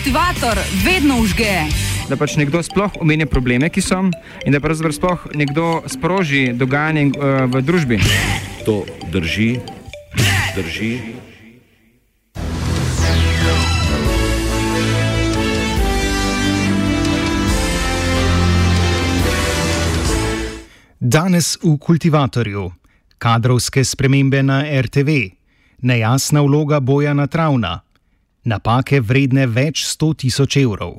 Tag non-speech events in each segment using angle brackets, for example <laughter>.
Kultivator vedno užge. Da pač nekdo sploh omenja probleme, ki so, in da pravzaprav sploh nekdo sproži dogajanje uh, v družbi. To drži, drži. Danes v kultivatorju, kadrovske spremembe na RTV, nejasna vloga boja na travna, napake vredne več sto tisoč evrov.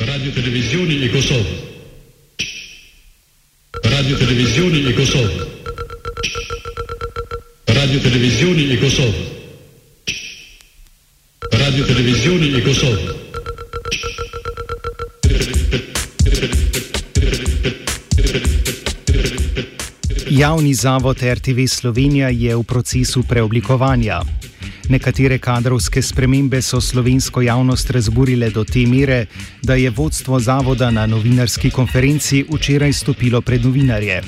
Radio televisioni e Kosovo. Radio televisioni e Kosovo. Radio televisioni e Kosovo. Radio televisioni e Kosovo. Javni zavod RTV Slovenija je v procesu preoblikovanja. Nekatere kadrovske spremembe so slovensko javnost razburile do te mere, da je vodstvo zavoda na novinarski konferenci včeraj stopilo pred novinarje.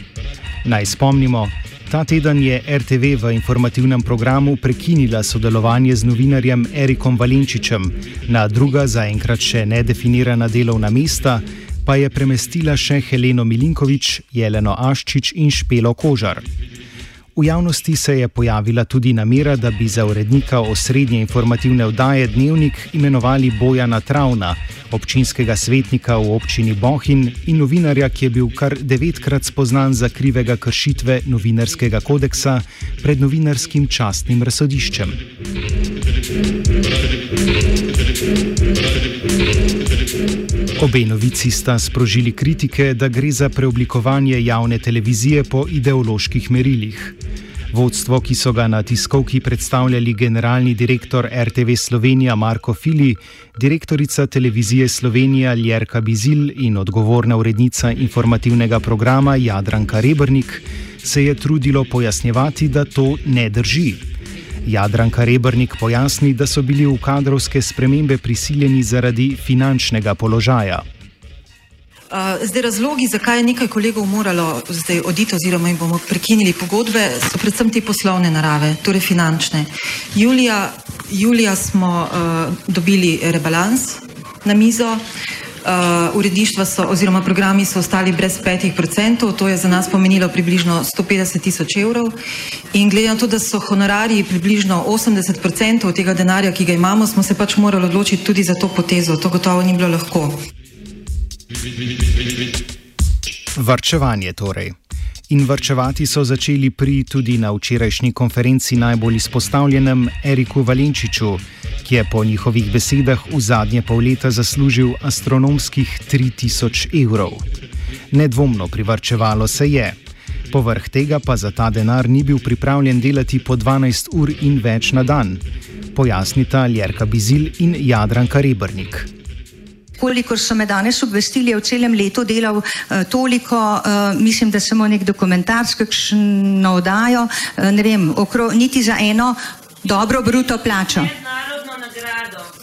Naj spomnimo, ta teden je RTV v informativnem programu prekinila sodelovanje z novinarjem Erikom Valenčičem na druga zaenkrat še nedefinirana delovna mesta, pa je premestila še Heleno Milinkovič, Jeleno Aščič in Špelo Kožar. V javnosti se je pojavila tudi namera, da bi za urednika osrednje informativne vdaje Dnevnik imenovali Bojana Travna, občinskega svetnika v občini Bohin in novinarja, ki je bil kar devetkrat spoznan za krivega kršitve novinarskega kodeksa pred novinarskim častnim razsodiščem. Obe novici sta sprožili kritike, da gre za preoblikovanje javne televizije po ideoloških merilih. Vodstvo, ki so ga na tiskovki predstavljali generalni direktor RTV Slovenija Marko Fili, direktorica televizije Slovenija Ljerka Bizil in odgovorna urednica informativnega programa Jadranka Rebrnik, se je trudilo pojasnjevati, da to ne drži. Jadranka Rebrnik pojasni, da so bili v kadrovske spremembe prisiljeni zaradi finančnega položaja. Zdaj, razlogi, zakaj je nekaj kolegov moralo oditi, oziroma jim bomo prekinili pogodbe, so predvsem te poslovne narave, torej finančne. Julija, julija smo uh, dobili rebalans na mizo. Uh, uredništva so, oziroma programi so ostali brez petih procentov, to je za nas pomenilo približno 150 tisoč evrov. In glede na to, da so honorarji približno 80 procentov tega denarja, ki ga imamo, smo se pač morali odločiti tudi za to potezo. To gotovo ni bilo lahko. Varčevanje torej. In varčevati so začeli pri tudi na včerajšnji konferenci najbolj izpostavljenem Eriku Valenčiču, ki je po njihovih besedah v zadnje pol leta zaslužil astronomskih 3000 evrov. Nedvomno privrčevalo se je. Povrh tega pa za ta denar ni bil pripravljen delati po 12 ur in več na dan, pojasnita Ljerka Bizil in Jadranka Rebrnik kolikor so me danes obvestili, je v celem letu delal uh, toliko, uh, mislim, da samo nek dokumentarc, kakšno oddajo, uh, ne vem, okro, niti za eno dobro bruto plačo.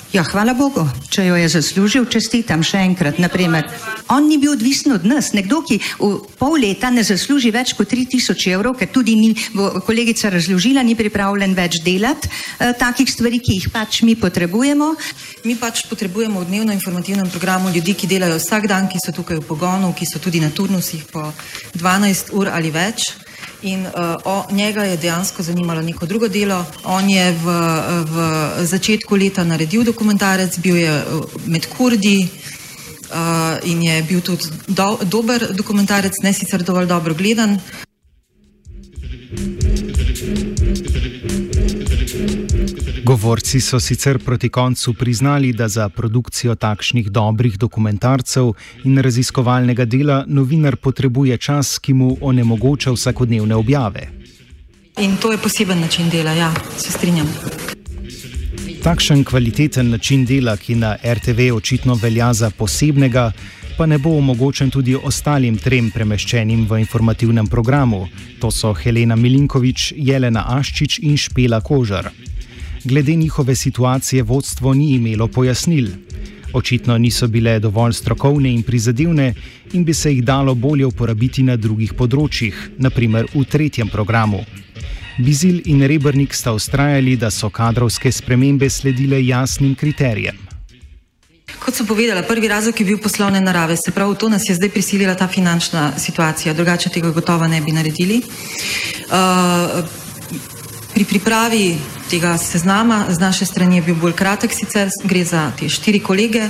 Ja, hvala Bogu, če jo je zaslužil, čestitam še enkrat. Naprimer. On ni bil odvisen od nas. Nekdo, ki v pol leta ne zasluži več kot 3000 evrov, ker tudi ni, bo kolegica razložila, ni pripravljen več delati eh, takih stvari, ki jih pač mi potrebujemo. Mi pač potrebujemo v dnevno informativnem programu ljudi, ki delajo vsak dan, ki so tukaj v pogonu, ki so tudi na turnusih po 12 ur ali več. In uh, o, njega je dejansko zanimalo neko drugo delo. On je v, v začetku leta naredil dokumentarec, bil je med kurdi uh, in je bil tudi do, dober dokumentarec, ne sicer dovolj dobro gledan. Govorci so sicer proti koncu priznali, da za produkcijo takšnih dobrih dokumentarcev in raziskovalnega dela novinar potrebuje čas, ki mu onemogoča vsakodnevne objave. In to je poseben način dela, ja, se strinjam. Takšen kvaliteten način dela, ki na RTV očitno velja za posebnega, pa ne bo omogočen tudi ostalim trem premeščenim v informativnem programu. To so Helena Milinkovič, Jelena Aščič in Špela Kožar. Glede njihove situacije vodstvo ni imelo pojasnil. Očitno niso bile dovolj strokovne in prizadevne in bi se jih dalo bolje uporabiti na drugih področjih, naprimer v tretjem programu. Bizil in Rebrnik sta ustrajali, da so kadrovske spremembe sledile jasnim kriterijem. Kot sem povedala, prvi razlog je bil poslovne narave, se pravi, to nas je zdaj prisilila ta finančna situacija, drugače tega gotovo ne bi naredili. Uh, pri pripravi tega seznama z naše strani je bil bolj kratek, sicer gre za te štiri kolege.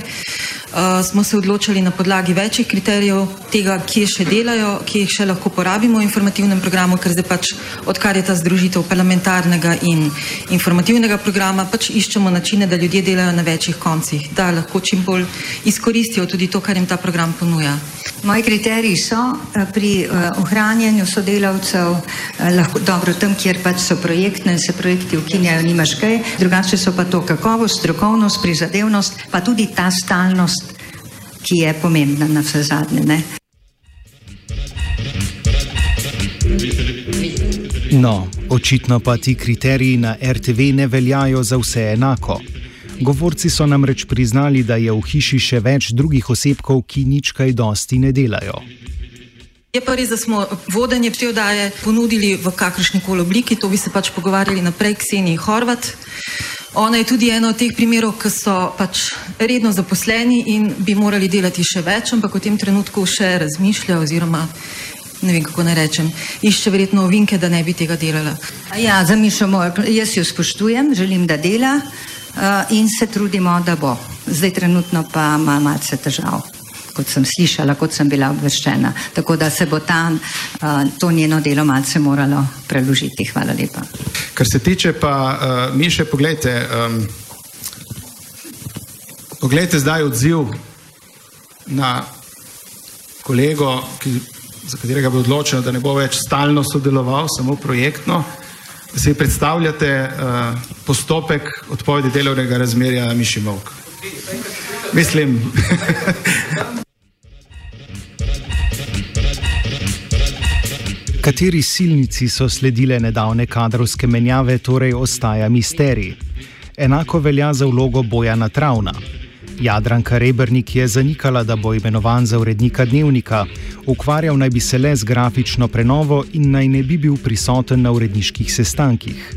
Uh, smo se odločili na podlagi večjih kriterijev tega, kje še delajo, kje jih še lahko porabimo v informativnem programu, ker zdaj pač, odkar je ta združitev parlamentarnega in informativnega programa, pač iščemo načine, da ljudje delajo na večjih koncih, da lahko čim bolj izkoristijo tudi to, kar jim ta program ponuja. Moji kriteriji so pri uh, ohranjanju sodelavcev, uh, lahko dobro tam, kjer pač so projektne, se projekti ukinjajo, nimaš kaj, drugače so pa to kakovost, strokovnost, prizadevnost, pa tudi ta stalnost ki je pomembna na vse zadnje. Ne? No, očitno pa ti kriteriji na RTV ne veljajo za vse enako. Govorci so namreč priznali, da je v hiši še več drugih osebkov, ki nič kaj dosti ne delajo. Je pa res, da smo vodenje te oddaje ponudili v kakršni koli obliki, to bi se pač pogovarjali naprej, Kseniji Horvat. Ona je tudi ena od teh primerov, ki so pač redno zaposleni in bi morali delati še več, ampak v tem trenutku še razmišlja oziroma ne vem, kako naj rečem, išče verjetno ovinke, da ne bi tega delala. Ja, zamišljamo, jaz jo spoštujem, želim, da dela uh, in se trudimo, da bo. Zdaj trenutno pa ima malce težav kot sem slišala, kot sem bila obveščena. Tako da se bo ta, uh, to njeno delo malce moralo preložiti. Hvala lepa. Kar se tiče pa uh, Miše, pogledajte, um, pogledajte zdaj odziv na kolego, ki, za katerega bo odločeno, da ne bo več stalno sodeloval, samo projektno. Da si predstavljate uh, postopek odpovedi delovnega razmerja Miši Mok. Mislim. <laughs> Kateri silnici so sledile nedavne kadrovske menjave, torej ostaja misterij. Enako velja za vlogo Bojana Travna. Jadranka Rebrnik je zanikala, da bo imenovan za urednika dnevnika, ukvarjal naj bi se le z grafično prenovo in naj ne bi bil prisoten na uredniških sestankih.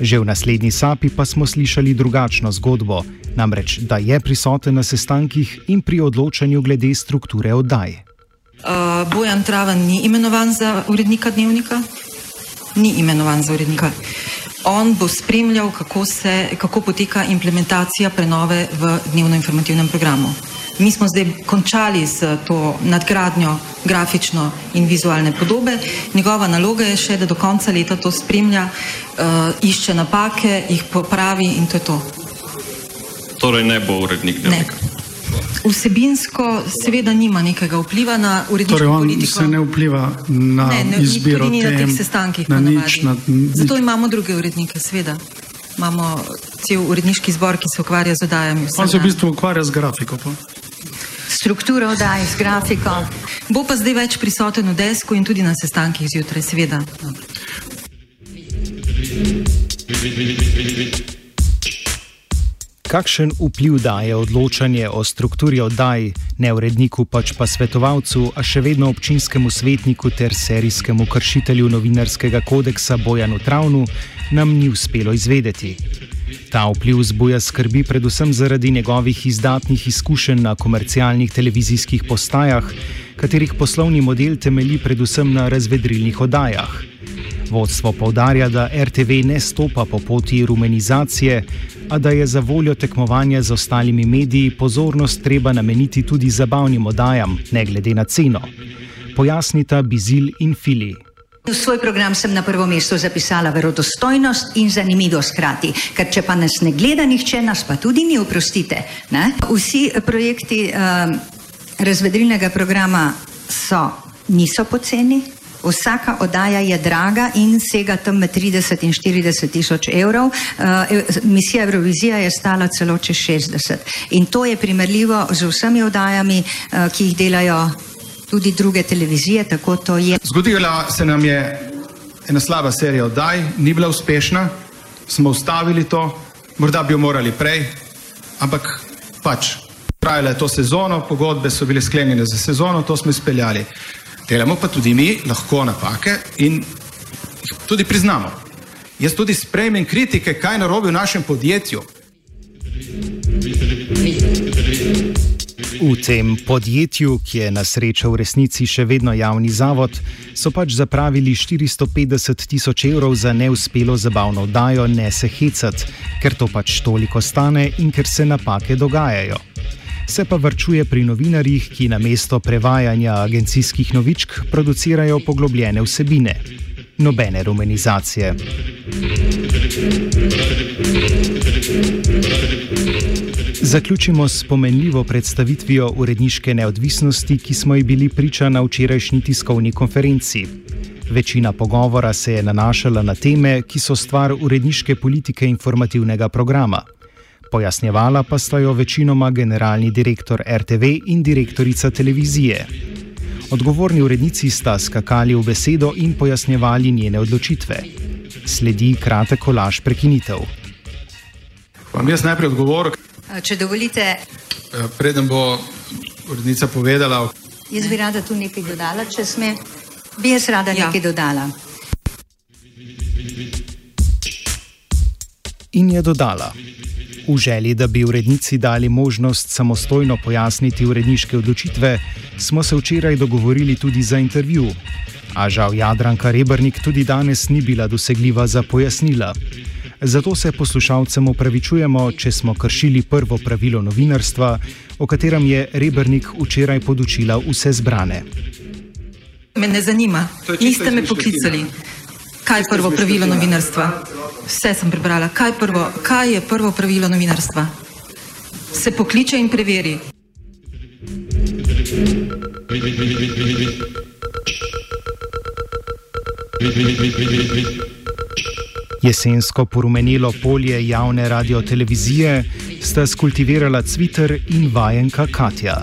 Že v naslednji sapi pa smo slišali drugačno zgodbo, namreč da je prisoten na sestankih in pri odločanju glede strukture oddaj. Bojan Travan ni imenovan za urednika dnevnika, ni imenovan za urednika. On bo spremljal, kako, se, kako poteka implementacija prenove v dnevno-informativnem programu. Mi smo zdaj končali z to nadgradnjo grafično in vizualne podobe. Njegova naloga je še, da do konca leta to spremlja, uh, išče napake, jih popravi in to je to. Torej ne bo urednik dnevnika. Ne. Vsebinsko seveda nima nekega vpliva na uredniško torej, politiko. Se ne vpliva na ne, ne, izbiro ni tem, na teh sestankih. Na nič, na, Zato imamo druge urednike, seveda. Imamo cel uredniški zbor, ki se ukvarja z oddajami. On se v bistvu ukvarja z grafiko. Pa. Strukturo oddaj, z grafiko. Bo pa zdaj več prisoten v desku in tudi na sestankih zjutraj, seveda. Kakšen vpliv daje odločanje o strukturi oddaj, ne uredniku, pač pa svetovalcu, a še vedno občinskemu svetniku ter serijskemu kršitelju novinarskega kodeksa Bojanu Travnu, nam ni uspelo izvedeti. Ta vpliv zbuja skrbi predvsem zaradi njegovih izdatnih izkušenj na komercialnih televizijskih postajah, katerih poslovni model temelji predvsem na razvedrilnih oddajah. Vodstvo povdarja, da RTV ne stopa po poti rumenizacije, a da je za voljo tekmovanja z ostalimi mediji pozornost treba nameniti tudi zabavnim oddajam, ne glede na ceno. Pojasnita Bizil in Fili. V svoj program sem na prvo mesto zapisala verodostojnost in zanimivost hkrati, ker če pa nas ne gleda nihče, nas pa tudi ni, oprostite. Ne? Vsi projekti um, razvedrilnega programa so, niso poceni. Vsaka oddaja je draga in sega tam med 30 in 40 tisoč evrov. Uh, misija Eurovizija je stala celo čez 60. In to je primerljivo z vsemi oddajami, uh, ki jih delajo tudi druge televizije, tako to je. Zgodila se nam je ena slaba serija oddaj, ni bila uspešna, smo ustavili to, morda bi jo morali prej, ampak pač. Trajala je to sezono, pogodbe so bile sklenjene za sezono, to smo izpeljali. Delamo pa tudi mi lahko napake in jih tudi priznamo. Jaz tudi sprejmem kritike, kaj narobi v našem podjetju. V tem podjetju, ki je na srečo v resnici še vedno javni zavod, so pač zapravili 450 tisoč evrov za neuspelo zabavno oddajo Ne se hecat, ker to pač toliko stane in ker se napake dogajajo. Se pa vrčuje pri novinarjih, ki na mesto prevajanja agencijskih novičk producirajo poglobljene vsebine. Nobene rumenizacije. Zaključimo s pomenljivo predstavitvijo uredniške neodvisnosti, ki smo ji bili priča na včerajšnji tiskovni konferenci. Večina pogovora se je nanašala na teme, ki so stvar uredniške politike informativnega programa. Pojasnjevala pa sta jo večinoma generalni direktor RTV in direktorica televizije. Odgovorni urednici sta skakali v besedo in pojasnjevali njene odločitve. Sledi kratek kolaž prekinitev. Vam jaz najprej odgovorim. Če dovolite, Preden bo urednica povedala, jaz bi rada tu nekaj dodala, če sme. Bi jaz rada ja. nekaj dodala. In je dodala. V želji, da bi urednici dali možnost samostojno pojasniti uredniške odločitve, smo se včeraj dogovorili tudi za intervju. A žal Jadranka Rebrnik tudi danes ni bila dosegljiva za pojasnila. Zato se poslušalcem upravičujemo, če smo kršili prvo pravilo novinarstva, o katerem je Rebrnik včeraj podučila vse zbrane. Me ne zanima. Niste me poklicali. Kaj je prvo pravilo novinarstva? Vse sem prebrala. Kaj, prvo, kaj je prvo pravilo novinarstva? Se pokliče in preveri. Jesensko porumenilo polje javne radiotelevizije sta skultivirala Cviter in vajenka Katja.